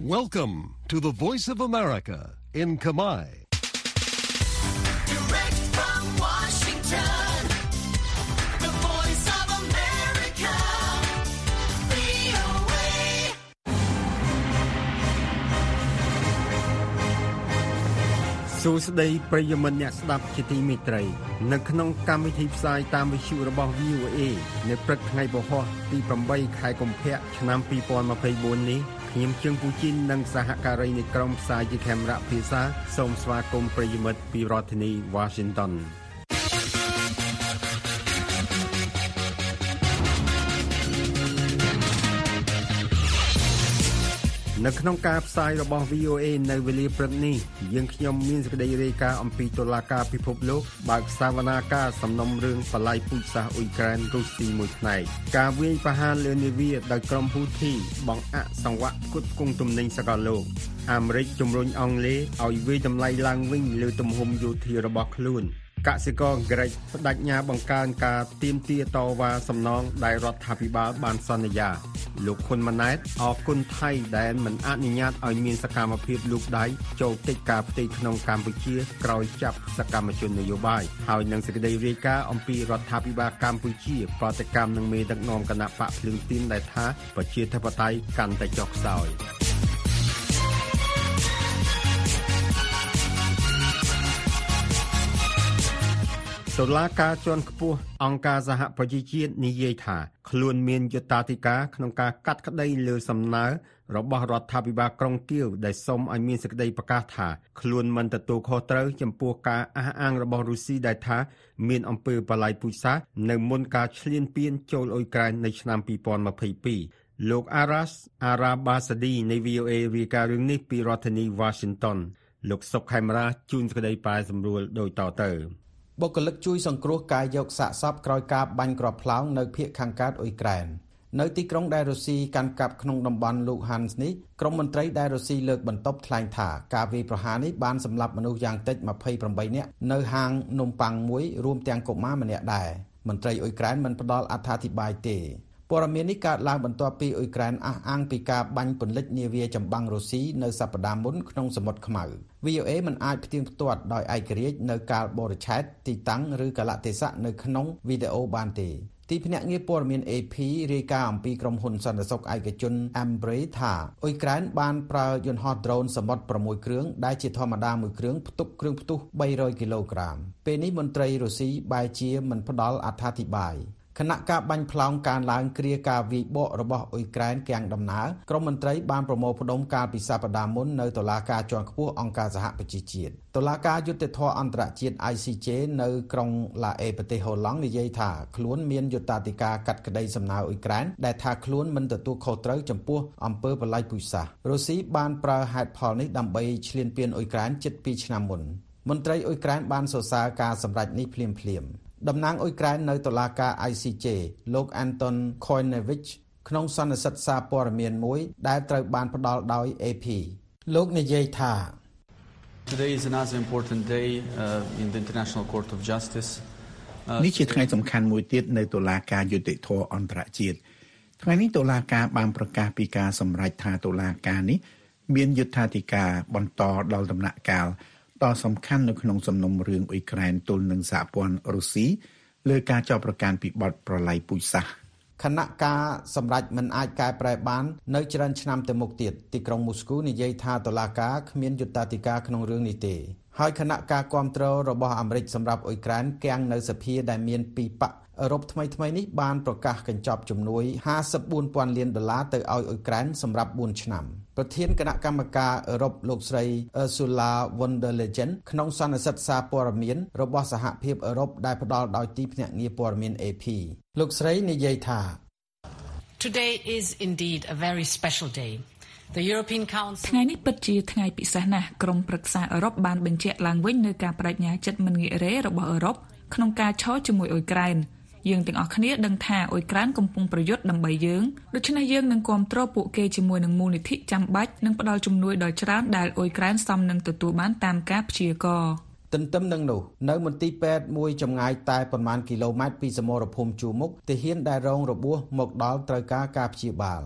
Welcome to the Voice of America in Kamai. Direct from Washington, the voice of America, VOA. សួស្តីប្រិយមិត្តអ្នកស្ដាប់ជាទីមេត្រី នៅក្នុងកម្មវិធីផ្សាយតាមវិទ្យុរបស់ VOA នៅព្រឹកថ្ងៃពហុទី8ខែកុម្ភៈឆ្នាំ2024នេះ ខ្ញុំជើងពូជីននិងសហការីនៃក្រុមផ្សាយជាខេមរៈភាសាសូមស្វាគមន៍ប្រិយមិត្តពីរដ្ឋធានី Washington នៅក្នុងការផ្សាយរបស់ VOA នៅវេលាព្រឹកនេះយើងខ្ញុំមានសេចក្តីរាយការណ៍អំពីតុលាការពិភពលោកបើកសវនាការសំណុំរឿងបល័យពូជសាសន៍អ៊ុយក្រែនរុស្ស៊ីមួយផ្នែកការវាយប្រហារលើនាវាដោយក្រុមហ៊ូធីបង្អាក់សង្វាក់ផ្គត់ផ្គង់ទំនិញសកលលោកអាមេរិកជំរុញអង់គ្លេសឲ្យវាយតម្លៃឡើងវិញលើទំហំយោធារបស់ខ្លួន កសិករក្រិចបដិញ្ញាបង្កើនការទៀមទាតវ៉ាសំណងដែលរដ្ឋាភិបាលបានសន្យា លោកហ៊ុនម៉ាណែតអរគុណថៃដែលមិនអនុញ្ញាតឲ្យមានសកម្មភាពលូកដៃចូលកិច្ចការផ្ទៃក្នុងកម្ពុជាក្រោយចាប់សកម្មជននយោបាយហើយនឹងសេចក្តីរាយការណ៍អំពីរដ្ឋាភិបាលកម្ពុជាប្រតិកម្មនឹងមេដឹកនាំគណៈបកភ្លើងទីនដែលថាប្រជាធិបតេយ្យកាន់តែចុះខ្សោយ តុលាការជាន់ខ្ពស់អង្គការសហប្រជាជាតិនិយាយថាខ្លួនមានយុត្តាធិការក្នុងការកាត់ក្តីលើសំណើរបស់រដ្ឋាភិបាលក្រុងគៀវដែលសុំឲ្យមានសេចក្តីប្រកាសថាខ្លួនមិនទទួលខុសត្រូវចំពោះការអះអាងរបស់រុស្ស៊ីដែលថាមានអំពើបលាយពូជសាសន៍នៅមុនការឈ្លានពានចូលអ៊ុយក្រែននៅឆ្នាំ2022លោក Aras Arabasadi នៃ VOA រាយការណ៍រឿងនេះពីរដ្ឋធានី Washington លោកសុកខេមរាជួនសេចក្តីប៉ែសម្រួលដូចតទៅ បុគ្គលិកជួយសង្គ្រោះការយកសាកសពក្រោយការបាញ់គ្រាប់ផ្លោងនៅភូមិខាងកើតអ៊ុយក្រែននៅទីក្រុងដែលរុស្ស៊ីកាន់កាប់ក្នុងតំបន់លូហាននេះក្រុមមន្ត្រីដែលរុស្ស៊ីលើកបន្ទប់ថ្លែងថាការវាយប្រហារនេះបានសម្លាប់មនុស្សយ៉ាងតិច28នាក់នៅហាងនំប៉័ងមួយរួមទាំងកុមារម្នាក់ដែរមន្ត្រីអ៊ុយក្រែនមិនផ្ដល់អត្ថាធិប្បាយទេ ព័ត៌មាននេះកើតឡើងបន្ទាប់ពីអ៊ុយក្រែនអះអាងពីការបាញ់ពន្លិចនាវាចម្បាំងរុស្ស៊ីនៅសប្តាហ៍មុនក្នុងសមុទ្រខ្មៅ VOA មិនអាចផ្ទៀងផ្ទាត់ដោយឯករាជ្យនៅកាលបរិច្ឆេទទីតាំងឬកលៈទេសៈនៅក្នុងវីដេអូបានទេទីភ្នាក់ងារព័ត៌មាន AP រាយការណ៍អំពីក្រុមហ៊ុនសន្តិសុខឯកជន Embraer ថាអ៊ុយក្រែនបានប្រើយន្តហោះដ្រូនសមុទ្រ6គ្រឿងដែលជាធម្មតាមួយគ្រឿងផ្ទុកគ្រឿងផ្ទុះ300គីឡូក្រាមពេលនេះមន្ត្រីរុស្ស៊ីបែរជាមិនផ្ដល់អត្ថាធិប្បាយ គណៈការបាញ់ផ្លោងការឡើងគ្រាការវាយបករបស់អ៊ុយក្រែនកាំងដំណើរក្រមមន្ត្រីបានប្រមូលផ្ដុំកាលពីសប្តាហ៍មុននៅតុលាការជាន់ខ្ពស់អង្គការសហប្រជាជាតិតុលាការយុត្តិធម៌អន្តរជាតិ ICJ នៅក្រុងឡាអេប្រទេសហូឡង់និយាយថាខ្លួនមានយុត្តាធិការកាត់ក្តីសំណើអ៊ុយក្រែនដែលថាខ្លួនមិនទទួលខុសត្រូវចំពោះអំពើបល្ល័យពូជសាសន៍រុស្ស៊ីបានប្រើហេតុផលនេះដើម្បីឈ្លានពានអ៊ុយក្រែនជិត2ឆ្នាំមុនមន្ត្រីអ៊ុយក្រែនបានសរសើរការសម្រេចនេះភ្លាមៗ តំណាងអ៊ុយក្រែននៅតុលាការ ICJ លោក Anton Koinevich ក្នុងសន្និសីទសារព័ត៌មានមួយ ដែលត្រូវបានផ្ដល់ដោយ AP លោកនិយាយថា Today is another important day uh, in the International Court of Justice. នេះជាថ្ងៃសំខាន់មួយទៀតនៅតុលាការយុតិធធអន្តរជាតិថ្ងៃនេះតុលាការបានប្រកាសពីការសម្រេចថាតុលាការនេះមានយុត្ថាធិការបន្តដល់ដំណាក់កាល ដ៏សំខាន់នៅក្នុងសំណុំរឿងអ៊ុយក្រែនទល់នឹងសហព័ន្ធរុស្ស៊ីលើការចោទប្រកាន់ពីបទប្រល័យពូជសាសន៍គណៈការសម្រេចមិនអាចកែប្រែបាននៅច្រើនឆ្នាំទៅមុខទៀតទីក្រុងមូស្គូនិយាយថាតុលាការគ្មានយុត្តាធិការក្នុងរឿងនេះទេហើយគណៈការគ្រប់គ្រងរបស់អាមេរិកសម្រាប់អ៊ុយក្រែនគាំងនៅសភាដែលមានពីរបក អឺរ៉ុបថ្មីថ្មីនេះបានប្រកាសកញ្ចប់ជំនួយ54,000លានដុល្លារទៅឲ្យអ៊ុយក្រែនសម្រាប់4ឆ្នាំប្រធានគណៈកម្មការអឺរ៉ុបលោកស្រី Ursula von der Leyen ក្នុងសន្និសីទសារព័ត៌មានរបស់សហភាពអឺរ៉ុបដែលផ្ដល់ដោយទីភ្នាក់ងារព័ត៌មាន AP លោកស្រីនិយាយថា Today is indeed a very special day. The European Council ថ្ងៃនេះពិតជាថ្ងៃពិសេសណាស់ក្រុមប្រឹក្សាអឺរ៉ុបបានបញ្ជាក់ឡើងវិញនូវការបដិញ្ញាចិត្តមិនងាករេរបស់អឺរ៉ុបក្នុងការឈរជាមួយអ៊ុយក្រែន យើងទាំងអស់គ្នាដឹងថាអ៊ុយក្រែនកំពុងប្រយុទ្ធដើម្បីយើងដូច្នេះយើងនឹងគ្រប់គ្រងពួកគេជាមួយនឹងមូលនិធិចាំបាច់និងផ្ដល់ជំនួយដល់ច្រើនដែលអ៊ុយក្រែនសមនឹងទទួលបានតាមការព្យាករណ៍ទន្ទឹមនឹងនោះនៅមន្ទីរពេទ្យមួយចម្ងាយតែប្រមាណគីឡូម៉ែត្រពីសមរភូមិជួរមុខទាហានដែលរងរបួសមកដល់ត្រូវការការព្យាបាល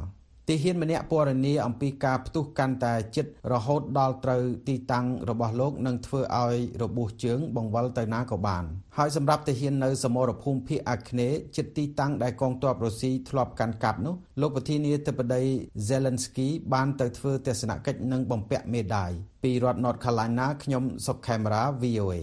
ទាហានម្នាក់ពណ៌នាអំពីការផ្ទុះកាន់តែជិតរហូតដល់ត្រូវទីតាំងរបស់លោកនឹងធ្វើឲ្យរបួសជើងបង្វិលទៅណាក៏បានហើយសម្រាប់ទាហាននៅសមរភូមិភាគអាគ្នេយ៍ជិតទីតាំងដែលកងទ័ពរុស្ស៊ីធ្លាប់កាន់កាប់នោះលោកប្រធានាធិបតី Zelensky បានទៅធ្វើទស្សនកិច្ចនិងបំពាក់មេដាយពីរដ្ឋ North Carolina ខ្ញុំសុកខេមរា VOA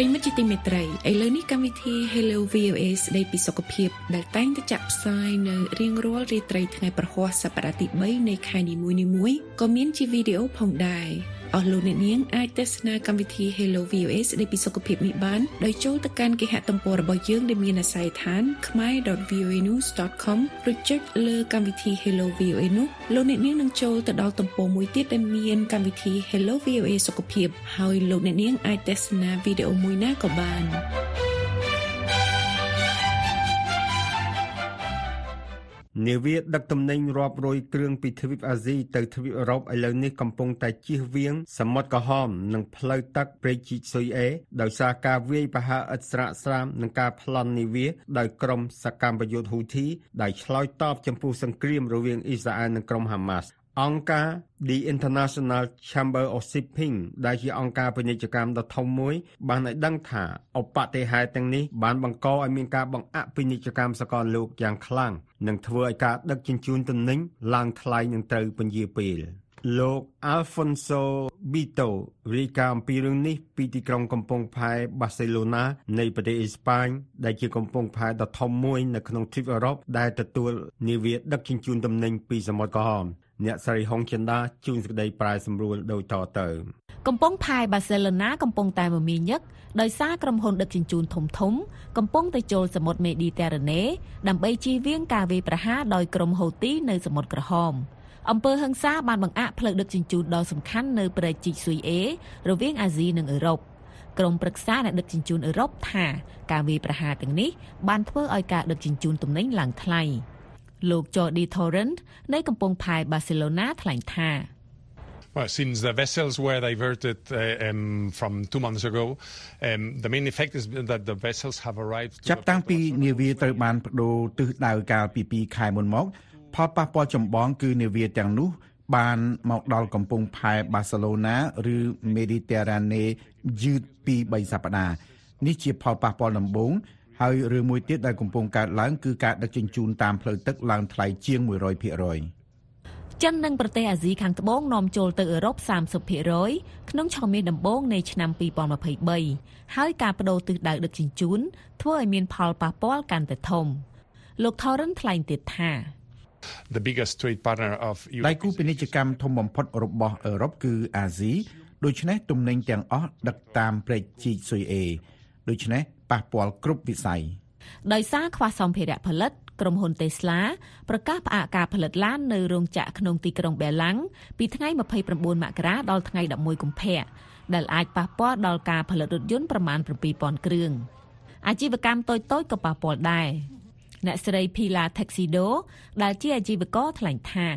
ប្រិមិត្តជាទីមេត្រីឥឡូវនេះកម្មវិធី Hello VOA ស្ដីពីសុខភាពដែលតែងតែចាក់ផ្សាយនៅរៀងរាល់រាត្រីថ្ងៃប្រហ័សសប្តាហ៍ទី3នៃខែនីមួយៗក៏មានជាវីដេអូផងដែរ អស់លោកអ្នកនាងអាចទស្សនាកម្មវិធី Hello VOA ស្ដីពីសុខភាពនេះបានដោយចូលទៅកាន់គេហទំព័ររបស់យើងដែលមានអាស័យដ្ឋាន khmer.voanews.com ឬចុចលើកម្មវិធី Hello VOA នោះលោកអ្នកនាងនឹងចូលទៅដល់ទំព័រមួយទៀតដែលមានកម្មវិធី Hello VOA សុខភាពហើយលោកអ្នកនាងអាចទស្សនាវីដេអូមួយណាក៏បាន នាវាដឹកទំនិញរាប់រយគ្រឿងពីទ្វីបអាស៊ីទៅទ្វីបអឺរ៉ុបឥឡូវនេះកំពុងតែជៀសវាងសមុទ្រក្រហមនិងផ្លូវទឹកព្រែកជីកស៊ុយអេដោយសារការវាយប្រហារឥតស្រាកស្រាមនិងការប្លន់នាវាដោយក្រុមសកម្មប្រយុទ្ធហ៊ូធីដែលឆ្លើយតបចំពោះសង្គ្រាមរវាងអ៊ីស្រាអែលនិងក្រុមហាម៉ាស់អង្គការ The International Chamber of Shipping ដែលជាអង្គការពាណិជ្ជកម្មដ៏ធំមួយ បានឲ្យដឹងថាឧបតិហេតុទាំងនេះបានបង្កឲ្យមានការបង្អាក់ពាណិជ្ជកម្មសកលលោកយ៉ាងខ្លាំង និងធ្វើឲ្យការដឹកជញ្ជូនទំនិញឡើងថ្លៃនិងត្រូវពន្យាពេលលោក Alfonso Bito រាយការណ៍អំពីរឿងនេះពីទីក្រុងកំពង់ផែបាសេឡូណានៃប្រទេសអេស្ប៉ាញដែលជាកំពង់ផែដ៏ធំមួយនៅក្នុងទ្វីបអឺរ៉ុបដែលទទួលនាវាដឹកជញ្ជូនទំនិញពីសមុទ្រក្រហម អ្នកស្រីហុងចិន្តាជួនសេចក្តីប្រាយសម្រួលដូចតទៅ កំពង់ផែបាសេឡូណាកំពុងតែមមាញឹកដោយសារក្រុមហ៊ុនដឹកជញ្ជូនធំធំកំពុងតែចូលសមុទ្រមេឌីទែរ៉ាណេដើម្បីជៀសវាងការវាយប្រហារដោយក្រុមហូទីនៅសមុទ្រក្រហមអំពើហឹង្សាបានបង្អាក់ផ្លូវដឹកជញ្ជូនដ៏សំខាន់នៅព្រែកជីកស៊ុយអេរវាងអាស៊ីនិងអឺរ៉ុបក្រុមប្រឹក្សាអ្នកដឹកជញ្ជូនអឺរ៉ុបថាការវាយប្រហារទាំងនេះបានធ្វើឲ្យការដឹកជញ្ជូនទំនិញឡើងថ្លៃ លោក Jordi Torrent នៃកំពង់ផែបាសេឡូណាថ្លែងថា Well, since the vessels were diverted uh, um, from two months ago, um, the main effect is that the vessels have arrived. To ចាប់តាំងពីនាវាត្រូវបានបដូរទិសដៅកាលពី2ខែមុនមកផលប៉ះពាល់ចម្បងគឺនាវាទាំងនោះ បានមកដល់កំពង់ផែបាសេឡូណាឬមេឌីទែរ៉ាណេយឺតពី3សប្តាហ៍នេះជាផលប៉ះពាល់ដំបូង ហើយរឿងមួយទៀតដែលកំពុងកើតឡើងគឺការដឹកជញ្ជូនតាមផ្លូវទឹកឡើងថ្លៃជាង100%ចិននិងប្រទេសអាស៊ីខាងត្បូងនាំចូលទៅអឺរ៉ុប30%ក្នុងឆមាសដំបូងនៃឆ្នាំ2023ហើយការបដូរទិសដៅដឹកជញ្ជូនធ្វើឲ្យមានផលប៉ះពាល់កាន់តែធំលោក Thorin ថ្លែងទៀតថា The biggest trade partner of ដៃគូពាណិជ្ជកម្មធំបំផុតរបស់អឺរ៉ុបគឺអាស៊ីដូច្នេះទំនិញទាំងអស់ដឹកតាមព្រែកជីកស៊ុយអេដូច្នេះ ប៉ះពាល់គ្រប់វិស័យដោយសារខ្វះសម្ភារៈផលិតក្រុមហ៊ុន Tesla ប្រកាសផ្អាកការផលិតឡាននៅរោងចក្រក្នុងទីក្រុងបេឡាំងពីថ្ងៃ29មករាដល់ថ្ងៃ11កុម្ភៈដែលអាចប៉ះពាល់ដល់ការផលិតរថយន្តប្រមាណ7000គ្រឿងអាជីវកម្មតូចៗក៏ប៉ះពាល់ដែរអ្នកស្រី Pila Taxido ដែលជាអាជីវករថ្លែងថា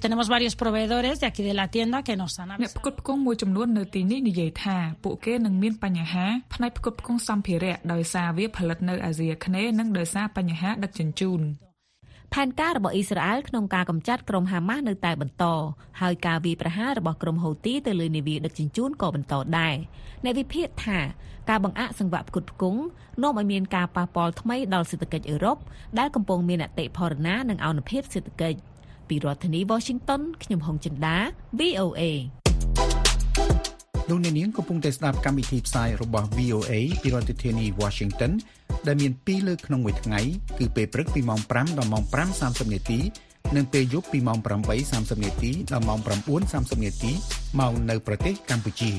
Tenemos varios proveedores de aquí de la tienda que nos han អ្នកផ្គត់ផ្គង់មួយចំនួននៅទីនេះនិយាយថាពួកគេនឹងមានបញ្ហាផ្នែកផ្គត់ផ្គង់សម្ភារៈដោយសារវាផលិតនៅអាស៊ីអាគ្នេយ៍និងដោយសារបញ្ហាដឹកជញ្ជូនផែនការរបស់អ៊ីស្រាអែលក្នុងការកម្ចាត់ក្រុមហាម៉ាស់នៅតែបន្តហើយការវាយប្រហាររបស់ក្រុមហូទីទៅលើនាវាដឹកជញ្ជូនក៏បន្តដែរអ្នកវិភាគថាការបង្អាក់សង្វាក់ផ្គត់ផ្គង់នាំឲ្យមានការប៉ះពាល់ថ្មីដល់សេដ្ឋកិច្ចអឺរ៉ុបដែលកំពុងមានអតិផរណានិងអនុភាពសេដ្ឋកិច្ច ពីរដ្ឋធានី Washington ខ្ញុំហុងចិន្តា VOA លោកអ្នកនាងកំពុងតែស្ដាប់កម្មវិធីផ្សាយរបស់ VOA ពីរដ្ឋធានី Washington ដែលមាន2លើកក្នុងមួយថ្ងៃគឺពេលព្រឹកពីម៉ោង5ដល់ម៉ោង5:30នាទីនិងពេលយប់ពីម៉ោង8:30នាទីដល់ម៉ោង9:30នាទីមកនៅប្រទេសកម្ពុជា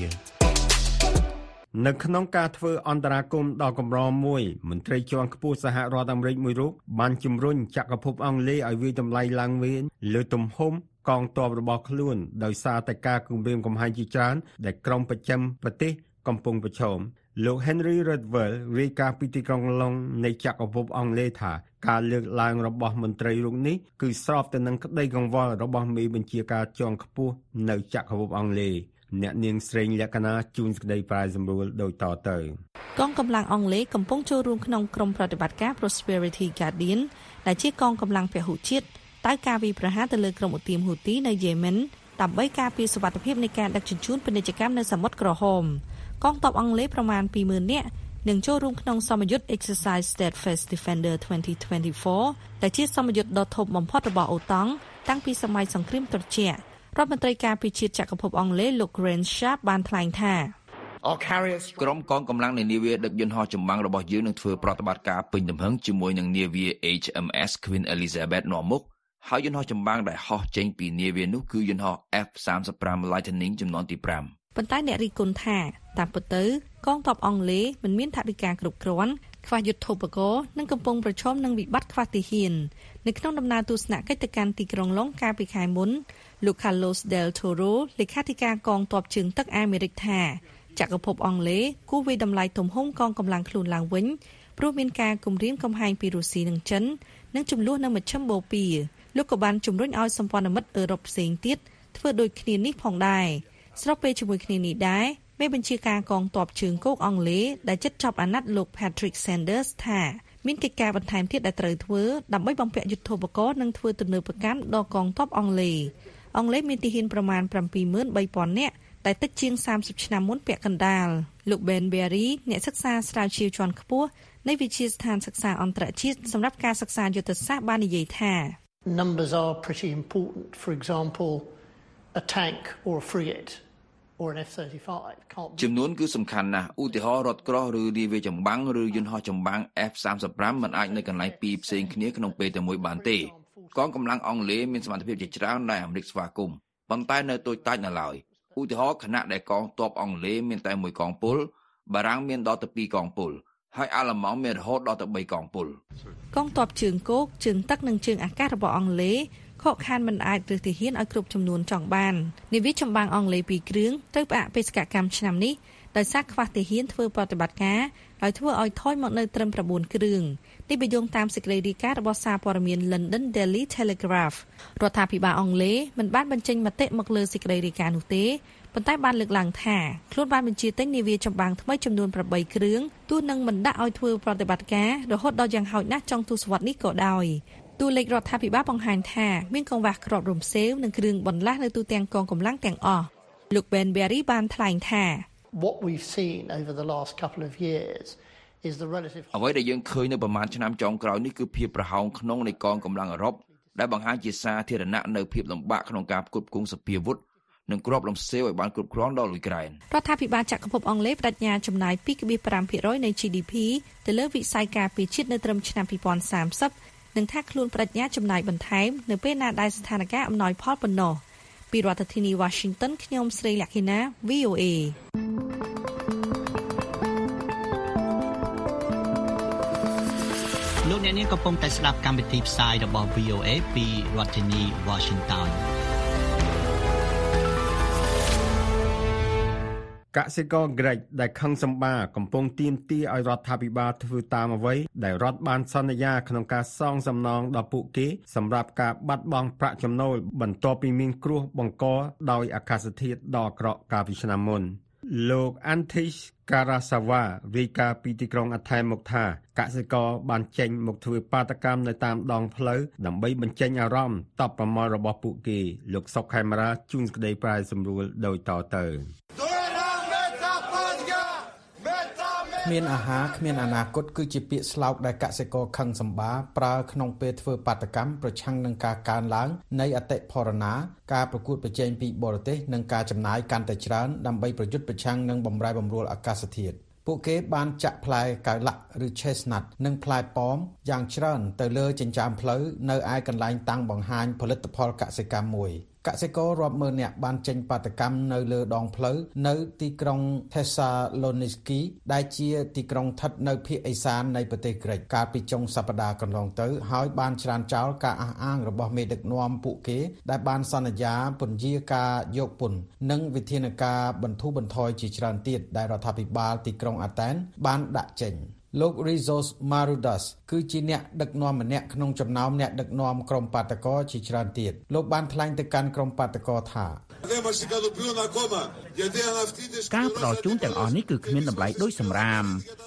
នៅក្នុងការធ្វើអន្តរាគមន៍ដ៏កម្រមួយមន្ត្រីជាន់ខ្ពស់សហរដ្ឋអាមេរិកមួយរូបបានជំរុញចក្រភពអង់គ្លេសឲ្យវាយតម្លៃឡើងវិញលើទំហំកងទ័ពរបស់ខ្លួនដោយសារតែការគំរាមកំហែងជាច្រើនដែលក្រុមប្រចាំប្រទេសកំពុងប្រឈមលោក Henry Redwell រាយការណ៍ពីទីក្រុងឡុងនៃចក្រភពអង់គ្លេសថាការលើកឡើងរបស់មន្ត្រីរូបនេះគឺស្របទៅនឹងក្តីកង្វល់របស់មេបញ្ជាការជាន់ខ្ពស់នៅចក្រភពអង់គ្លេស អ្នកនាងស្រេងលក្ខណាជួនសេចក្តីប្រាយសម្រួលដូចតទៅកងកម្លាំងអង់គ្លេសកំពុងចូលរួមក្នុងក្រុមប្រតិបត្តិការ Prosperity Guardian ដែលជាកងកម្លាំងពហុជាតិតើការវាយប្រហារទៅលើក្រុមឧទាមហ៊ូទីនៅយេមិនដើម្បីការពារសុវត្ថិភាពនៃការដឹកជញ្ជូនពាណិជ្ជកម្មនៅសមុទ្រក្រហមកងទ័ពអង់គ្លេសប្រមាណ20,000នាក់នឹងចូលរួមក្នុងសមយុទ្ធ Exercise Steadfast Defender 2024ដែលជាសមយុទ្ធដ៏ធំបំផុតរបស់អូតង់តាំងពីសម័យសង្គ្រាមត្រជាក់ រដ្ឋមន្ត្រីការពារជាតិចក្រភពអង់គ្លេសលោក Grant Sharp បានថ្លែងថាក្រុមកងកម្លាំងនៃនាវាដឹកយន្តហោះចម្បាំងរបស់យើងនឹងធ្វើប្រតិបត្តិការពេញទំហឹងជាមួយនឹងនាវា HMS Queen Elizabeth នាំមុខហើយយន្តហោះចម្បាំងដែលហោះចេញពីនាវានោះគឺយន្តហោះ F35 Lightning ចំនួនទី5ប៉ុន្តែអ្នករីគុណថាតាមពិតទៅកងទ័ពអង់គ្លេសមិនមានថវិកាគ្រប់គ្រាន់ ខ្វះយុទ្ធភករនិងកំពុងប្រឈមនឹងវិបត្តិខ្វះទាហាននៅក្នុងដំណើរទស្សនកិច្ចទៅកាន់ទីក្រុងឡុងកាលពីខែមុនលោក Carlos del Toro លេខាធិការកងទ័ពជើងទឹកអាមេរិកថាចក្រភពអង់គ្លេសគូវិតម្លៃទំហំកងកម្លាំងខ្លួនឡើងវិញព្រោះមានការគំរាមកំហែងពីរុស្ស៊ីនិងចិននិងចំនួននៅមជ្ឈិមបូព៌ាលោកក៏បានជំរុញឲ្យសម្ព័ន្ធមិត្តអឺរ៉ុបផ្សេងទៀតធ្វើដូចគ្នានេះផងដែរស្របពេលជាមួយគ្នានេះដែរ មេបញ្ជាការកងទ័ពជើងគោកអង់គ្លេសដែលជិតចប់អាណត្តិលោក Patrick Sanders ថាមានកិច្ចការបន្ថែមទៀតដែលត្រូវធ្វើដើម្បីបំពាក់យុទ្ធភករនិងធ្វើទំនើបកម្មដល់កងទ័ពអង់គ្លេសអង់គ្លេសមានទាហានប្រមាណ73,000នាក់ដែលតិចជាង30ឆ្នាំមុនពាក់កណ្ដាលលោក Ben Berry អ្នកសិក្សាស្រាវជ្រាវជាន់ខ្ពស់នៃវិទ្យាស្ថានសិក្សាអន្តរជាតិសម្រាប់ការសិក្សាយុទ្ធសាស្ត្របាននិយាយថា numbers are pretty important. For example, a tank or a frigate ចំនួនគឺសំខាន់ណាស់ឧទាហរណ៍រថក្រោះឬនាវាចម្បាំងឬយន្តហោះចម្បាំង F35 មិនអាចនៅកន្លែងពីរផ្សេងគ្នាក្នុងពេលតែមួយបានទេកងកម្លាំងអង់គ្លេសមានសមត្ថភាពជាច្រើនដែលអាមេរិកស្វាគមន៍ប៉ុន្តែនៅតូចតាចនៅឡើយឧទាហរណ៍ខណៈដែលកងទ័ពអង់គ្លេសមានតែមួយកងពលបារាំងមានដល់ទៅ2កងពលហើយអាល្លឺម៉ង់មានរហូតដល់ទៅ3កងពលកងទ័ពជើងគោកជើងទឹកនិងជើងអាកាសរបស់អង់គ្លេស ខកខានមិនអាចរើសទាហានឲ្យគ្រប់ចំនួនចង់បាននាវាចម្បាំងអង់គ្លេស2គ្រឿងត្រូវផ្អាកបេសកកម្មឆ្នាំនេះដោយសារខ្វះទាហានធ្វើប្រតិបត្តិការហើយធ្វើឲ្យថយមកនៅត្រឹម9គ្រឿងនេះបញ្យងតាមសេចក្តីរាយការណ៍របស់សារព័ត៌មាន London Daily Telegraph រដ្ឋាភិបាលអង់គ្លេសមិនបានបញ្ចេញមតិមកលើសេចក្តីរាយការណ៍នោះទេប៉ុន្តែបានលើកឡើងថាខ្លួនបានបញ្ជាទិញនាវាចម្បាំងថ្មីចំនួន8គ្រឿងទោះនឹងមិនដាក់ឲ្យធ្វើប្រតិបត្តិការរហូតដល់យ៉ាងហោចណាស់ចុងទសវត្សរ៍នេះក៏ដោយ តួលេខរដ្ឋាភិបាលបង្ហាញថាមានកង្វះគ្រាប់រំសេវនិងគ្រឿងបន្លាស់នៅទូទាំងកងកម្លាំងទាំងអស់លោក Ben Berry បានថ្លែងថា What we've seen over the last couple of years is the relative អ្វីដែលយើងឃើញនៅប្រមាណឆ្នាំចុងក្រោយនេះគឺភាពប្រហោងក្នុងនៃកងកម្លាំងអឺរ៉ុបដែលបង្ហាញជាសាធារណៈនៅភាពលំបាកក្នុងការផ្គត់ផ្គង់សភាវុធនិងគ្រាប់រំសេវឲ្យបានគ្រប់គ្រាន់ដល់អ៊ុយក្រែនរដ្ឋាភិបាលចក្រភពអង់គ្លេសបដិញ្ញាចំណាយ2.5%នៃ GDP ទៅលើវិស័យការពារជាតិនៅត្រឹមឆ្នាំ2030 និងថាខ្លួនបដិញ្ញាចំណាយបន្ថែមនៅពេលណាដែលស្ថានភាពអំណោយផលប៉ុណ្ណោះពីរដ្ឋធានី Washington ខ្ញុំស្រីលក្ខិណា VOA លោកអ្នកនាងកំពុងតែស្ដាប់កម្មវិធីផ្សាយរបស់ VOA ពីរដ្ឋធានី Washington កសិករក្រិចដែលខឹងសម្បាកំពុងទាមទារឲ្យរដ្ឋាភិបាលធ្វើតាមអ្វីដែលរដ្ឋបានសន្យាក្នុងការសងសំណងដល់ពួកគេសម្រាប់ការបាត់បង់ប្រាក់ចំណូលបន្ទាប់ពីមានគ្រោះបង្កដោយអាកាសធាតុដ៏អាក្រក់កាលពីឆ្នាំមុនលោក Antish Karasawa រាយការណ៍ពីទីក្រុងអថែមកថាកសិករបានចេញមកធ្វើបាតកម្មនៅតាមដងផ្លូវដើម្បីបញ្ចេញអារម្មណ៍តបប្រមល់របស់ពួកគេលោកសុកខេមរាជួនក្តីប្រាយសម្រួលដោយតទៅ គ្មានអាហារគ្មានអនាគតគឺជាពាក្យស្លោកដែលកសិករខឹងសម្បាប្រើក្នុងពេលធ្វើបាតកម្មប្រឆាំងនឹងការកើនឡើងនៃអតិផរណាការប្រកួតប្រជែងពីបរទេសនិងការចំណាយកាន់តែច្រើនដើម្បីប្រយុទ្ធប្រឆាំងនឹងបំរែបំរួលអាកាសធាតុពួកគេបានចាក់ផ្លែកៅឡាក់ឬ chestnut និងផ្លែប៉ោមយ៉ាងច្រើនទៅលើចិញ្ចើមផ្លូវនៅឯកន្លែងតាំងបង្ហាញផលិតផលកសិកម្មមួយ កសិកររាប់ម៉ឺននាក់បានចេញបាតកម្មនៅលើដងផ្លូវនៅទីក្រុង Thessaloniki ដែលជាទីក្រុងស្ថិតនៅភាគឦសាននៃប្រទេសក្រិកកាលពីចុងសប្តាហ៍កន្លងទៅហើយបានច្រានចោលការអះអាងរបស់មេដឹកនាំពួកគេ ដែលបានសន្យាពន្យាការយកពន្ធនិងវិធានការបន្ធូរបន្ថយជាច្រើនទៀតដែលរដ្ឋាភិបាលទីក្រុងអាតែនបានដាក់ចេញ លោក Rizos Marudas គឺជាអ្នកដឹកនាំម្នាក់ក្នុងចំណោមអ្នកដឹកនាំក្រុមបាតកោជាច្រើនទៀតលោកបានថ្លែងទៅកាន់ក្រុមបាតកោថា ការផ្ដល់ជូនទាំងអស់នេះគឺគ្មានតម្លៃដូចសម្រាម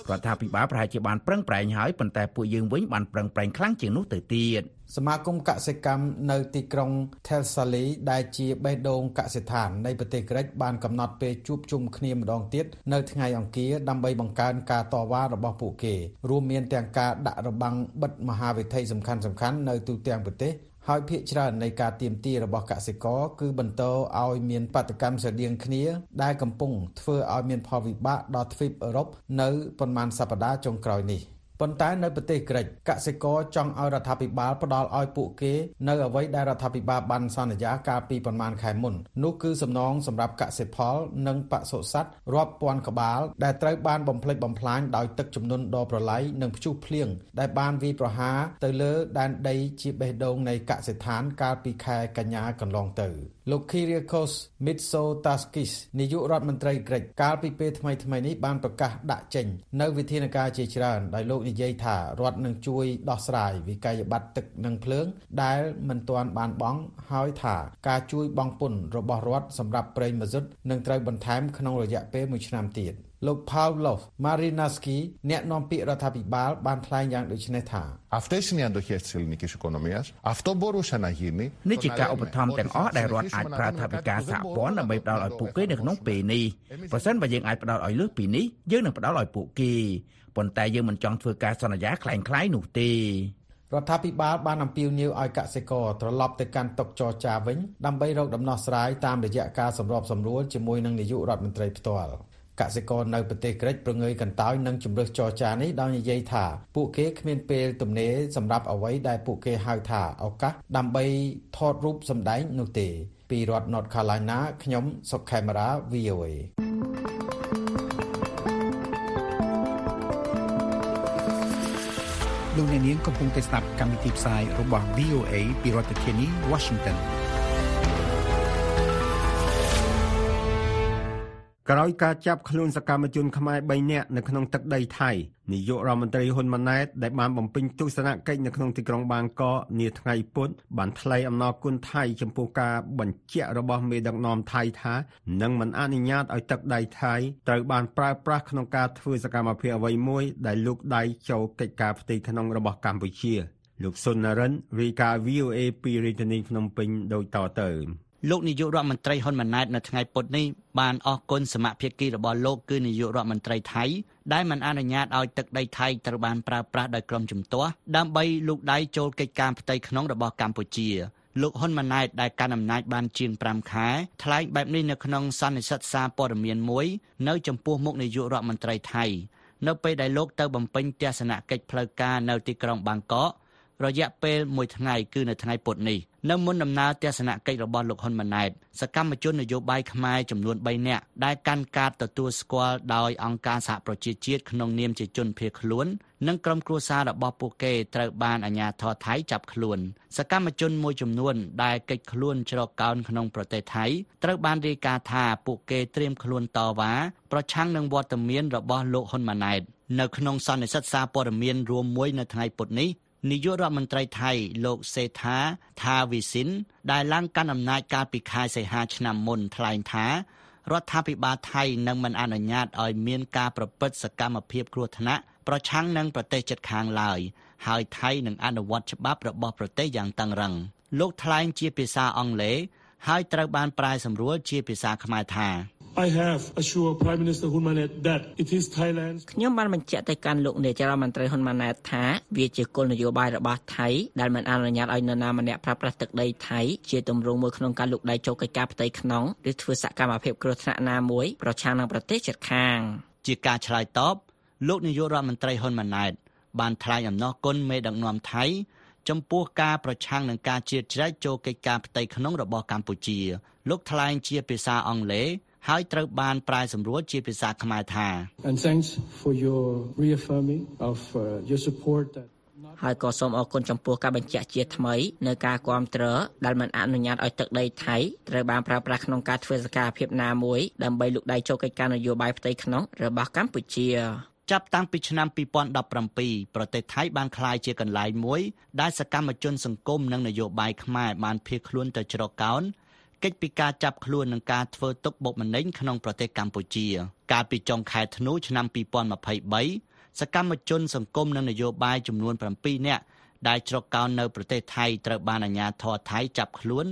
រដ្ឋាភិបាលប្រហែលជាបានប្រឹងប្រែងហើយប៉ុន្តែពួកយើងវិញបានប្រឹងប្រែងខ្លាំងជាងនោះទៅទៀតសមាគមកសិកម្មនៅទីក្រុង Thessaly ដែលជាបេះដូងកសិដ្ឋាននៃប្រទេសក្រិចបានកំណត់ពេលជួបជុំគ្នាម្ដងទៀតនៅថ្ងៃអង្គារដើម្បីបង្កើនការតវ៉ារបស់ពួកគេរួមមានទាំងការដាក់របាំងបិទមហាវិថីសំខាន់ៗនៅទូទាំងប្រទេស ហើយភាគច្រើននៃការទៀមទារបស់កសិករគឺបន្តឲ្យមានបដកម្មស្រដៀងគ្នា ដែលកំពុងធ្វើឲ្យមានផលវិបាកដល់ទ្វីបអឺរ៉ុបនៅប៉ុន្មានសប្តាហ៍ចុងក្រោយនេះ ប៉ុន្តែនៅប្រទេសក្រិចកសិករចង់ឲ្យរដ្ឋាភិបាលផ្ដល់ឲ្យពួកគេនៅអ្វីដែលរដ្ឋាភិបាលបានសន្យាកាលពីប្រមាណខែមុននោះគឺសំណងសម្រាប់កសិផល និងបសុសត្វរាប់ពាន់ក្បាលដែលត្រូវបានបំផ្លិចបំផ្លាញដោយទឹកជំនន់ដ៏ប្រឡាយនិងព្យុះភ្លៀងដែលបានវាយប្រហារទៅលើដែនដីជាបេះដូងនៃកសិដ្ឋានកាលពីខែកញ្ញាកន្លងទៅ លោក Kyriakos Mitsotakis នាយករដ្ឋមន្ត្រីក្រិចកាលពីពេលថ្មីៗនេះបានប្រកាសដាក់ចេញនៅវិធានការជាច្រើនដោយលោកនិយាយថារដ្ឋនឹងជួយដោះស្រាយវិក័យប័ត្រទឹកនិងភ្លើង ដែលមិនទាន់បានបង់ហើយថាការជួយបង់ពន្ធរបស់រដ្ឋសម្រាប់ប្រេងម៉ាស៊ុតនឹងត្រូវបន្ថែមក្នុងរយៈពេល1ឆ្នាំទៀត លោក Pavlov Marinaski អ្នកនាំពាក្យរដ្ឋាភិបាលបានថ្លែងយ៉ាងដូចនេះថា Αυτέ είναι οι αντοχέ τη ελληνική οικονομία. Αυτό μπορούσε να γίνει. នេះជាការឧបត្ថម្ភទាំងអស់ដែលរដ្ឋអាចប្រើថវិកាសហព័ន្ធដើម្បីផ្ដល់ឲ្យពួកគេនៅក្នុងពេលនេះប្រសិនបើយើងអាចផ្ដល់ឲ្យលើសពីនេះយើងនឹងផ្ដល់ឲ្យពួកគេប៉ុន្តែយើងមិនចង់ធ្វើការសន្យាคล้ายៗនោះទេ រដ្ឋាភិបាលបានអំពាវនាវឲ្យកសិករត្រឡប់ទៅកាន់តុចរចាវិញដើម្បីរកដំណោះស្រាយតាមរយៈការសម្របសម្រួលជាមួយនឹងនាយករដ្ឋមន្ត្រីផ្ទាល់ កសិករនៅប្រទេសក្រិចប្រងើយកន្តើយនឹងជំរើសចរចានេះដោយនិយាយថាពួកគេគ្មានពេលទំនេរសម្រាប់អ្វីដែលពួកគេហៅថាឱកាសដើម្បីថតរូបសម្ដែងនោះទេ ពីរដ្ឋ North Carolina ខ្ញុំសុកខេមរា VOA លោកអ្នកនាងកំពុងតែស្ដាប់កម្មវិធីផ្សាយរបស់ VOA ពីរដ្ឋធានី Washington ក្រោយការចាប់ខ្លួនសកម្មជនខ្មែរ3នាក់នៅក្នុងទឹកដីថៃនាយករដ្ឋមន្ត្រីហ៊ុនម៉ាណែតដែលបានបំពេញទស្សនកិច្ចនៅក្នុងទីក្រុងបាងកកនាថ្ងៃពុធបានថ្លែងអំណរគុណថៃចំពោះការបញ្ជាក់របស់មេដឹកនាំថៃថានឹងមិនអនុញ្ញាតឲ្យទឹកដីថៃត្រូវបានប្រើប្រាស់ក្នុងការធ្វើសកម្មភាពអ្វីមួយដែលលោកដៃចូលកិច្ចការផ្ទៃក្នុងរបស់កម្ពុជាលោកសុននរិនរាយការណ៍ VOA ពីរាជធានីភ្នំពេញដូចតទៅ លោកនាយករដ្ឋមន្ត្រីហ៊ុនម៉ាណែតនៅថ្ងៃពុធនេះបានអរគុណសមាភិកីរបស់លោកគឺនាយករដ្ឋមន្ត្រីថៃដែលមិនអនុញ្ញាតឲ្យទឹកដីថៃត្រូវបានប្រើប្រាស់ដោយក្រុមជំទាស់ដើម្បីលូកដៃចូលកិច្ចការផ្ទៃក្នុងរបស់កម្ពុជាលោកហ៊ុនម៉ាណែតដែលកាន់អំណាចបានជាង5ខែថ្លែងបែបនេះនៅក្នុងសន្និសីទសារព័ត៌មានមួយនៅចំពោះមុខនាយករដ្ឋមន្ត្រីថៃនៅពេលដែលលោកទៅបំពេញទស្សនកិច្ចផ្លូវការនៅទីក្រុងបាងកក រយៈពេល1ថ្ងៃគឺនៅថ្ងៃពុធនេះនៅមុនដំណើរទស្សនកិច្ចរបស់លោកហ៊ុនម៉ាណែតសកម្មជននយោបាយខ្មែរចំនួន3នាក់ដែលកាន់កាតទទួលស្គាល់ដោយអង្គការសហប្រជាជាតិក្នុងនាមជាជនភៀសខ្លួននិងក្រុមគ្រួសាររបស់ពួកគេត្រូវបានអាជ្ញាធរថៃចាប់ខ្លួន សកម្មជនមួយចំនួនដែលកិច្ចខ្លួនជ្រកកោនក្នុងប្រទេសថៃត្រូវបានរាយការណ៍ថាពួកគេត្រៀមខ្លួនតវ៉ាប្រឆាំងនឹងវត្តមានរបស់លោកហ៊ុនម៉ាណែតនៅក្នុងសន្និសីទសារព័ត៌មានរួមមួយនៅថ្ងៃពុធនេះ នាយករដ្ឋមន្ត្រីថៃលោកសេថាថាវិសិនដែលឡើងកាន់អំណាចកាលពីខែសីហាឆ្នាំមុនថ្លែងថារដ្ឋាភិបាលថៃនឹងមិនអនុញ្ញាតឲ្យមានការប្រព្រឹត្តសកម្មភាពគ្រោះថ្នាក់ប្រឆាំងនឹងប្រទេសជិតខាងឡើយហើយថៃនឹងអនុវត្តច្បាប់របស់ប្រទេសយ៉ាងតឹងរ៉ឹងលោកថ្លែងជាភាសាអង់គ្លេស ហើយត្រូវបានប្រែសម្រួលជាភាសាខ្មែរថា I have assured Prime Minister Hun Manet that it is Thailand's ខ្ញុំបានបញ្ជាក់ទៅកាន់លោកនាយករដ្ឋមន្ត្រីហ៊ុនម៉ាណែតថាវាជាគោលនយោបាយរបស់ថៃដែលមិនអនុញ្ញាតឲ្យនរណាម្នាក់ប្រើប្រាស់ទឹកដីថៃជាទម្រង់មួយក្នុងការលុកដៃចូលកិច្ចការផ្ទៃក្នុងឬធ្វើសកម្មភាពគ្រោះថ្នាក់ណាមួយប្រឆាំងនឹងប្រទេសជិតខាង ជាការឆ្លើយតបលោកនាយករដ្ឋមន្ត្រីហ៊ុនម៉ាណែតបានថ្លែងអំណរគុណមេដឹកនាំថៃ ចំពោះការប្រឆាំងនឹងការជ្រៀតជ្រែកចូលកិច្ចការផ្ទៃក្នុងរបស់កម្ពុជា លោកថ្លែងជាភាសាអង់គ្លេសហើយត្រូវបានប្រែសម្រួលជាភាសាខ្មែរថា and thanks for your reaffirming of uh, your support that ហើយក៏សូមអរគុណចំពោះការបញ្ជាក់ជាថ្មីនៅការគ្រប់គ្រងដែលមិនអនុញ្ញាតឲ្យទឹកដីថៃត្រូវបានប្រើប្រាស់ក្នុងការធ្វើសកម្មភាពណាមួយដើម្បីលុកដៃចូលកិច្ចការនយោបាយផ្ទៃក្នុងរបស់កម្ពុជា ចាប់តាំងពីឆ្នាំ2017ប្រទេសថៃបានក្លាយជាកន្លែងមួយដែលសកម្មជនសង្គមនិងនយោបាយខ្មែរបានភៀសខ្លួនទៅជ្រកកោនកិច្ចពីការចាប់ខ្លួននិងការធ្វើទុកបុកម្នេញក្នុងប្រទេសកម្ពុជា កាលពីចុងខែធ្នូឆ្នាំ2023សកម្មជនសង្គមនិងនយោបាយចំនួន7នាក់ដែលជ្រកកោននៅប្រទេសថៃត្រូវបានអាជ្ញាធរថៃចាប់ខ្លួន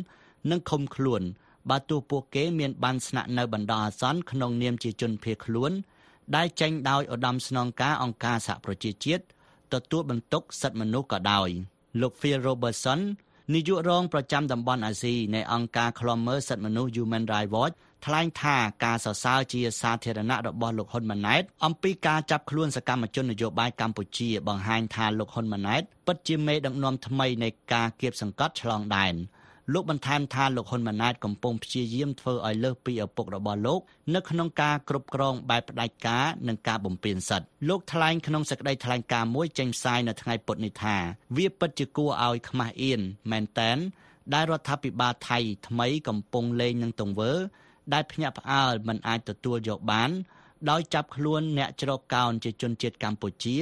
និងឃុំខ្លួនបើទោះពួកគេមានបានស្នាក់នៅបណ្ដោះអាសន្នក្នុងនាមជាជនភៀសខ្លួន ដែលចេញដោយឧត្តមស្នងការអង្គការសហប្រជាជាតិទទួលបន្ទុកសិទ្ធិមនុស្សក៏ដោយលោក Phil Robertson នាយករងប្រចាំតំបន់អាស៊ីនៃអង្គការឃ្លាំមើលសិទ្ធិមនុស្ស Human Rights Watch ថ្លែងថាការសរសើរជាសាធារណៈរបស់លោកហ៊ុនម៉ាណែតអំពីការចាប់ខ្លួនសកម្មជននយោបាយកម្ពុជាបង្ហាញថាលោកហ៊ុនម៉ាណែតពិតជាមេដឹកនាំថ្មីនៃការគៀបសង្កត់ឆ្លងដែន លោកបន្ថែមថាលោកហ៊ុនម៉ាណែតកំពុងព្យាយាមធ្វើឲ្យលើសពីឪពុករបស់លោកនៅក្នុងការគ្រប់គ្រងបែបផ្ដាច់ការនិងការបំពេញសិទ្ធិលោកថ្លែងក្នុងសេចក្តីថ្លែងការណ៍មួយចេញផ្សាយនៅថ្ងៃពុធនេះថាវាពិតជាគួរឲ្យខ្មាស់អៀនមែនតែនដែលរដ្ឋាភិបាលថៃថ្មីកំពុងលេងនឹងទង្វើ ដែលភ្ញាក់ផ្អើលមិនអាចទទួលយកបានដោយចាប់ខ្លួនអ្នកច្រកកោនជាជនជាតិកម្ពុជា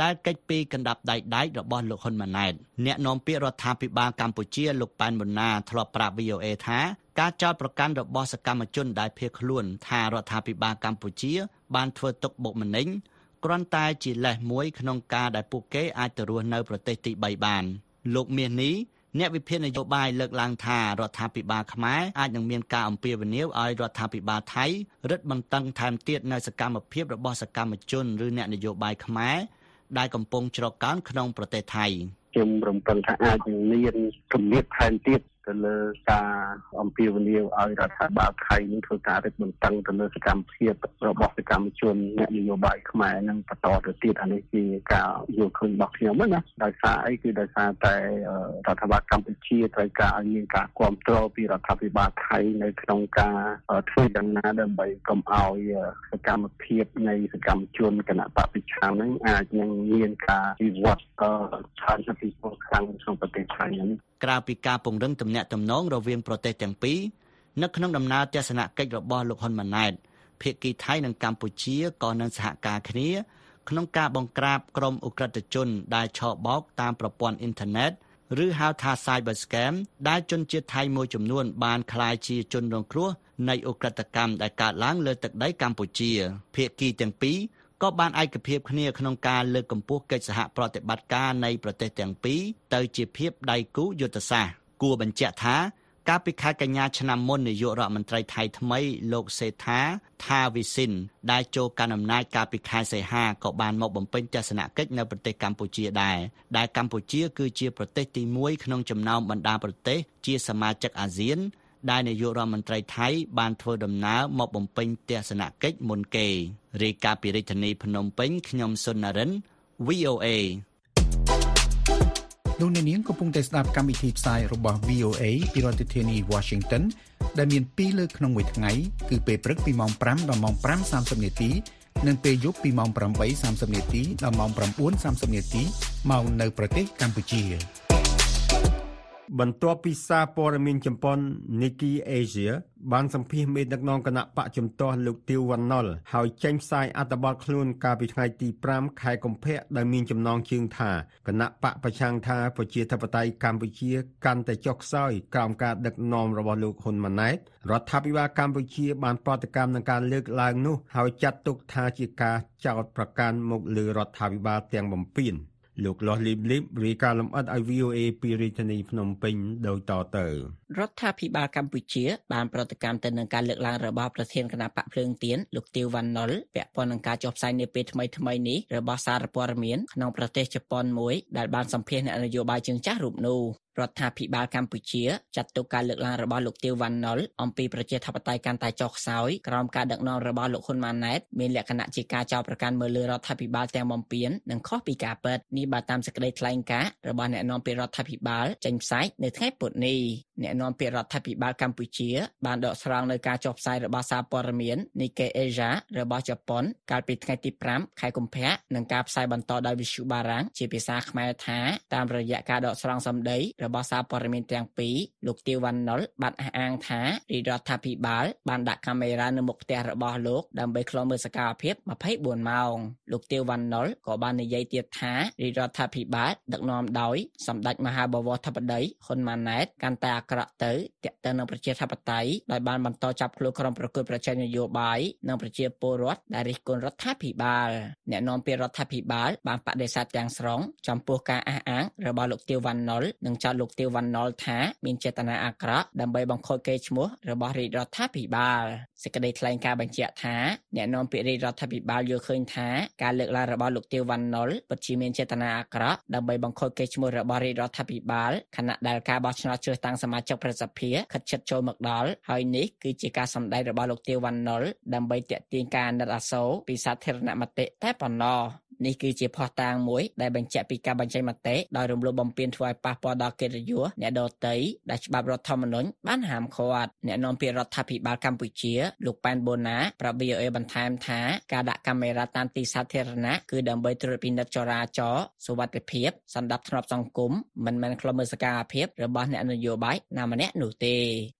ដែលកិច្ចពីកណ្ដាប់ដៃដែករបស់លោកហ៊ុនម៉ាណែតអ្នកនាំពាក្យរដ្ឋាភិបាលកម្ពុជាលោកប៉ែនប៊ុនណាធ្លាប់ប្រាប់ VOA ថាការចោទប្រកាន់របស់សកម្មជនដែលភៀសខ្លួនថារដ្ឋាភិបាលកម្ពុជា បានធ្វើទុកបុកម្នេញគ្រាន់តែជាលេសមួយក្នុងការដែលពួកគេអាចទៅរស់នៅប្រទេសទី3បាន លោកមាសនេះអ្នកវិភាគនយោបាយលើកឡើងថារដ្ឋាភិបាលខ្មែរអាចនឹងមានការអំពាវនាវឲ្យរដ្ឋាភិបាលថៃរឹតបន្តឹងថែមទៀតនៅសកម្មភាពរបស់សកម្មជនឬអ្នកនយោបាយខ្មែរ ដែលកំពុងច្រកកោនក្នុងប្រទេសថៃខ្ញុំរំពឹងថាអាចនឹងមានគម្លាតថែមទៀត ទៅលើការអំពាវនាវឲ្យរដ្ឋាភិបាលថៃនឹងធ្វើការរឹតបន្តឹងទៅលើសកម្មភាពរបស់សកម្មជនអ្នកនយោបាយខ្មែរនឹងបន្តទៅទៀតអានេះជាការយល់ឃើញរបស់ខ្ញុំណាដោយសារអីគឺដោយសារតែរដ្ឋាភិបាលកម្ពុជាត្រូវការឲ្យមានការគ្រប់គ្រងពីរដ្ឋាភិបាលថៃនៅក្នុងការធ្វើដំណើរដើម្បីកុំឲ្យសកម្មភាពនៃសកម្មជនគណៈបព្វជិឆាននឹងអាចនឹងមានការវិវត្តឆានពីពលខាងក្នុងប្រទេសថៃនេះ ក្រៅពីការពង្រឹងទំនាក់ទំនងរវាងប្រទេសទាំងពីរនៅក្នុងដំណើរទស្សនកិច្ចរបស់លោកហ៊ុនម៉ាណែតភាគីថៃនិងកម្ពុជាក៏នឹងសហការគ្នាក្នុងការបង្ក្រាបក្រុមអ ுக ្រិតជនដែលឆបោកតាមប្រព័ន្ធអ៊ីនធឺណិតឬហៅថា Cyber Scam ដែលជនជាតិថៃមួយចំនួនបានក្លាយជាជនរងគ្រោះនៃអ ுக ្រិតកម្មដែលកើតឡើងលើទឹកដីកម្ពុជាភាគីទាំងពីរ ក៏បានឯកភាពគ្នាក្នុងការលើកកម្ពស់កិច្ចសហប្រតិបត្តិការនៃប្រទេសទាំងពីរទៅជាភាពដៃគូយុទ្ធសាស្ត្រគួរបញ្ជាក់ថាកាលពីខែកញ្ញាឆ្នាំមុននាយករដ្ឋមន្ត្រីថៃថ្មីលោកសេដ្ឋាថាវិសិនដែលចូលកាន់អំណាចកាលពីខែសីហាក៏បានមកបំពេញទស្សនកិច្ចនៅប្រទេសកម្ពុជាដែរដែលកម្ពុជាគឺជាប្រទេសទី1ក្នុងចំណោមបណ្ដាប្រទេសជាសមាជិកអាស៊ាន ដែលនាយករដ្ឋមន្ត្រីថៃបានធ្វើដំណើរមកបំពេញទស្សនកិច្ចមុនគេរាយការណ៍ពីរាជធានីភ្នំពេញខ្ញុំសុននរិន VOA លោកអ្នកនាងកំពុងតែស្ដាប់កម្មវិធីផ្សាយរបស់ VOA ពីរដ្ឋធានី Washington ដែលមាន2លើកក្នុងមួយថ្ងៃគឺពេលព្រឹកពីម៉ោង5ដល់ម៉ោង5:30នាទីនិងពេលយប់ពីម៉ោង8:30នាទីដល់ម៉ោង9:30នាទីមកនៅប្រទេសកម្ពុជា បន្ទាប់ពីសារព័ត៌មានចម្ប៉ុន Nikkei Asia បានសម្ភាសមេដឹកនាំគណៈបកជំទាស់លោកទៀវវណ្ណុលហើយចេញផ្សាយអត្ថបទខ្លួនកាលពីថ្ងៃទី5ខែកុម្ភៈដែលមានចំណងជើងថាគណៈបកប្រឆាំងថាប្រជាធិបតេយ្យកម្ពុជាកាន់តែចុះខ្សោយក្រោមការដឹកនាំរបស់លោកហ៊ុនម៉ាណែតរដ្ឋាភិបាលកម្ពុជាបានប្រតិកម្មនឹងការលើកឡើងនោះហើយចាត់ទុកថាជាការចោទប្រកាន់មកលើរដ្ឋាភិបាលទាំងបំពេញ លោកលាស់លីបលីបរាយការណ៍លម្អិតឲ្យ VOA ពីរាជធានីភ្នំពេញដូចតទៅ រដ្ឋាភិបាលកម្ពុជាបានប្រតិកម្មទៅនឹងការលើកឡើងរបស់ប្រធានគណៈបកភ្លើងទៀនលោកទៀវវណ្ណុលពាក់ព័ន្ធនឹងការចុះផ្សាយនាពេលថ្មីថ្មីនេះរបស់សារព័ត៌មានក្នុងប្រទេសជប៉ុនមួយដែលបានសម្ភាសអ្នកនយោបាយជើងចាស់រូបនោះរដ្ឋាភិបាលកម្ពុជាចាត់ទុកការលើកឡើងរបស់លោកទៀវវណ្ណុលអំពីប្រជាធិបតេយ្យកាន់តែចុះខ្សោយក្រោមការដឹកនាំរបស់លោកហ៊ុនម៉ាណែតមានលក្ខណៈជាការចោទប្រកាន់មើលលើរដ្ឋាភិបាលទាំងបំពេញនិងខុសពីការពិតនេះបើតាមសេចក្តីថ្លែងការណ៍របស់អ្នកនាំពាក្យរដ្ឋាភិបាលចេញផ្សាយនៅថ្ងៃពុធនេះអ្នកនាំពាក្យរដ្ឋាភិបាលកម្ពុជា បានដកស្រង់នៅការចុះផ្សាយរបស់សារព័ត៌មាន Nikkei Asia របស់ជប៉ុន កាលពីថ្ងៃទី5ខែកុម្ភៈនិងការផ្សាយបន្តដោយវិទ្យុបារាំងជាភាសាខ្មែរថាតាមរយៈការដកស្រង់សម្ដីរបស់សារព័ត៌មានទាំងពីរលោកទៀវវ៉ាន់ណុលបានអះអាងថារាជរដ្ឋាភិបាលបានដាក់កាមេរ៉ានៅមុខផ្ទះរបស់លោកដើម្បីឃ្លាំមើលសកម្មភាព24ម៉ោងលោកទៀវវ៉ាន់ណុលក៏បាននិយាយទៀតថារាជរដ្ឋាភិបាលដឹកនាំដោយសម្ដេចមហាបវរធិបតីហ៊ុនម៉ាណែតកាន់តែអាក្រក់ទៅទាក់ទងនឹងប្រជាធិបតេយ្យដោយបានបន្តចាប់ខ្លួនក្រុមប្រកួតប្រជែងនយោបាយនិងប្រជាពលរដ្ឋដែលរិះគន់រដ្ឋាភិបាលអ្នកនាំពាក្យរដ្ឋាភិបាលបានបដិសេធទាំងស្រុងចំពោះការអះអាងរបស់លោកទៀវវ៉ាន់ណុលនិងចោទលោកទៀវវ៉ាន់ណុលថាមានចេតនាអាក្រក់ដើម្បីបង្ខូចកេរ្តិ៍ឈ្មោះរបស់រាជរដ្ឋាភិបាលសេចក្តីថ្លែងការណ៍បញ្ជាក់ថាអ្នកនាំពាក្យរាជរដ្ឋាភិបាលយល់ឃើញថាការលើកឡើងរបស់លោកទៀវវ៉ាន់ណុលពិតជាមានចេតនាអាក្រក់ដើម្បីបង្ខូចកេរ្តិ៍ឈ្មោះរបស់រាជរដ្ឋាភិបាលខណៈដែលការបោះឆ្នោតជ្រើសតាំងសមាជិកប្រសិទ្ធភាពខិតជិតចូលមកដល់ហើយនេះគឺជាការសម្ដែងរបស់លោកទៀវវ៉ាន់ណុលដើម្បីទាក់ទាញការអាណិតអាសូរពីសាធារណមតិតែប៉ុណ្ណោះនេះគឺជាភស្តុតាងមួយដែលបញ្ជាក់ពីការបញ្ចេញមតិដោយរំលោភបំពានធ្វើឲ្យប៉ះពាល់ដល់កិត្តិយសអ្នកដទៃដែលច្បាប់រដ្ឋធម្មនុញ្ញបានហាមឃាត់អ្នកនាំពាក្យរដ្ឋាភិបាលកម្ពុជាលោកប៉ែនបូណាប្រាប់ VOA បន្ថែមថាការដាក់កាមេរ៉ាតាមទីសាធារណៈគឺដើម្បីត្រួតពិនិត្យចរាចរណ៍សុវត្ថិភាពសន្តិភាពសង្គមមិនមែនខ្លុំមើលសកម្មភាពរបស់អ្នកនយោបាយណាម្នាក់នោះទេ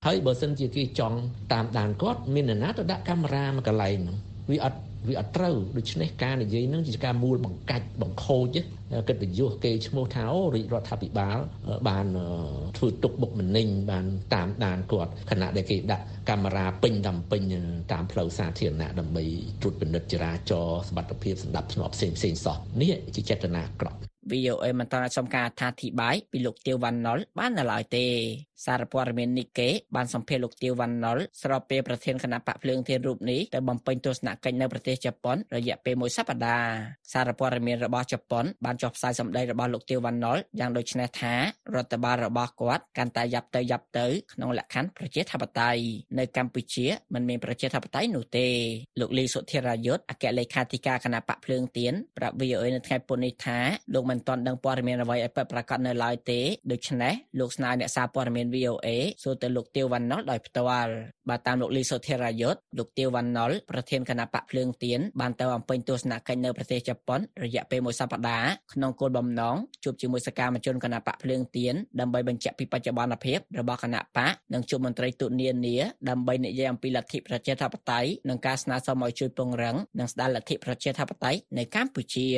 ហើយបើសិនជាគេចង់តាមដានគាត់មាននរណាទៅដាក់កាមេរ៉ាមួយកន្លែងហ្នឹង វាអត់វាអត់ត្រូវដូច្នេះការនិយាយហ្នឹងជាការមូលបង្កាច់បង្ខូចគិតបញ្យុះគេឈ្មោះថាអូរាជរដ្ឋាភិបាលបានធ្វើទុកបុកម្នេញបានតាមដានគាត់ខណៈដែលគេដាក់កាមេរ៉ាពេញតាមពេញតាមផ្លូវសាធារណៈដើម្បីត្រួតពិនិត្យចរាចរណ៍សមត្ថភាពសម្ដាប់ធ្នាប់ផ្សេងផ្សេងសោះនេះជាចេតនាអាក្រក់ VOA មិនទាន់អាចសុំការអត្ថាធិប្បាយពីលោកទៀវវ៉ាន់ណុលបាននៅឡើយទេ សារព័ត៌មាននីកេបានសម្ភាសន៍លោកទៀវវ៉ាន់ណុលស្របពេលប្រធានគណៈបកភ្លើងធានរូបនេះទៅបំពេញទស្សនកិច្ចនៅប្រទេសជប៉ុនរយៈពេលមួយសប្តាហ៍សារព័ត៌មានរបស់ជប៉ុនបានចុះផ្សាយសម្ដីរបស់លោកទៀវវ៉ាន់ណុលយ៉ាងដូចនេះថារដ្ឋបាលរបស់គាត់កាន់តែយ៉ាប់ទៅយ៉ាប់ទៅក្នុងលក្ខខណ្ឌប្រជាធិបតេយ្យនៅកម្ពុជាមិនមានប្រជាធិបតេយ្យនោះទេលោកលីសុធិរាយុទ្ធអគ្គលេខាធិការគណៈបកភ្លើងទៀនប្រាប់ VOA នៅថ្ងៃពុធនេះថាលោកមិនទាន់ដឹងព័ត៌មានអ្វីឲ្យពិតប្រាកដនៅឡើយទេដូច្នេះលោកស្នើអ្នកសារព័ត៌មាន VOA សួរទៅលោកទៀវវ៉ាន់ណុលដោយផ្ទាល់បើតាមលោកលីសុធិរាយុទ្ធលោកទៀវវ៉ាន់ណុលប្រធានគណៈបកភ្លើងទៀនបានទៅអំពេញទស្សនកិច្ចនៅប្រទេសជប៉ុនរយៈពេលមួយសប្តាហ៍ក្នុងគោលបំណងជួបជាមួយសកម្មជនគណៈបកភ្លើងទៀនដើម្បីបញ្ជាក់ពីបច្ចុប្បន្នភាពរបស់គណៈបកនិងជួបមន្ត្រីទូតនានាដើម្បីនិយាយអំពីលទ្ធិប្រជាធិបតេយ្យនិងការស្នើសុំឲ្យជួយពង្រឹងនិងស្ដារលទ្ធិប្រជាធិបតេយ្យនៅកម្ពុជា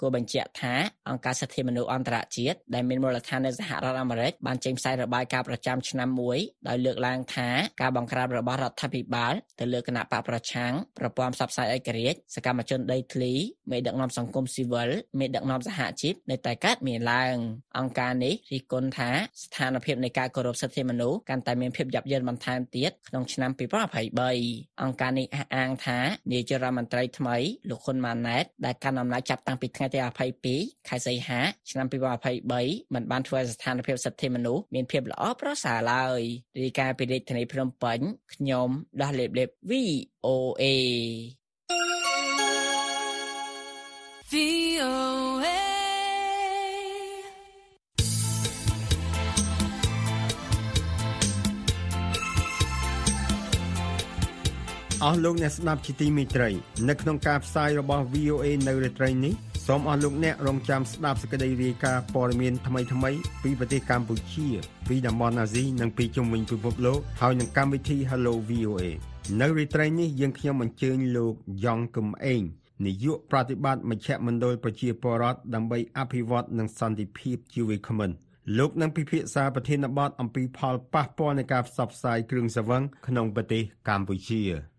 គួរបញ្ជាក់ថាអង្គការសិទ្ធិមនុស្សអន្តរជាតិដែលមានមូលដ្ឋាននៅសហរដ្ឋអាមេរិកបានចេញផ្សាយរបាយការណ៍ប្រចាំឆ្នាំមួយដោយលើកឡើងថាការបង្ក្រាបរបស់រដ្ឋាភិបាលទៅលើគណៈបកប្រឆាំងប្រព័ន្ធផ្សព្វផ្សាយឯករាជ្យសកម្មជនដីធ្លីមេដឹកនាំសង្គមស៊ីវិលមេដឹកនាំសហជីពនៅតែកើតមានឡើងអង្គការនេះរិះគន់ថាស្ថានភាពនៃការគោរពសិទ្ធិមនុស្សកាន់តែមានភាពយ៉ាប់យ៉ឺនបន្ថែមទៀតក្នុងឆ្នាំ2023អង្គការនេះអះអាងថានាយករដ្ឋមន្ត្រីថ្មីលោកហ៊ុនម៉ាណែតដែលកាន់អំណាចចាប់តាំងពីថ្ងៃទី22ខែសីហាឆ្នាំ2023មិនបានធ្វើឲ្យស្ថានភាពសិទ្ធិមនុស្សមានភាពល្អប្រសើរឡើយរាយការណ៍ពីរាជធានីភ្នំពេញខ្ញុំដាស់លេបលេប VOA VOA អស់លោកអ្នកស្ដាប់ជាទីមេត្រី នៅក្នុងការផ្សាយរបស់ VOA នៅរាត្រីនេះ សូមអស់លោកអ្នករងចាំស្ដាប់សេចក្តីរាយការណ៍ព័ត៌មានថ្មីៗពីប្រទេសកម្ពុជា ពីតំបន់អាស៊ីនិងពីជុំវិញពិភពលោកហើយនឹងកម្មវិធី Hello VOA នៅរាត្រីនេះយើងខ្ញុំអញ្ជើញលោកយ៉ងកឹមអេងនាយកប្រតិបត្តិមជ្ឈមណ្ឌលប្រជាពលរដ្ឋដើម្បីអភិវឌ្ឍនិងសន្តិភាពជាវិក្កាមិនលោកនឹងពិភាក្សាប្រធានបទអំពីផលប៉ះពាល់នៃការផ្សព្វផ្សាយគ្រឿងសង្វឹងក្នុងប្រទេសកម្ពុជា។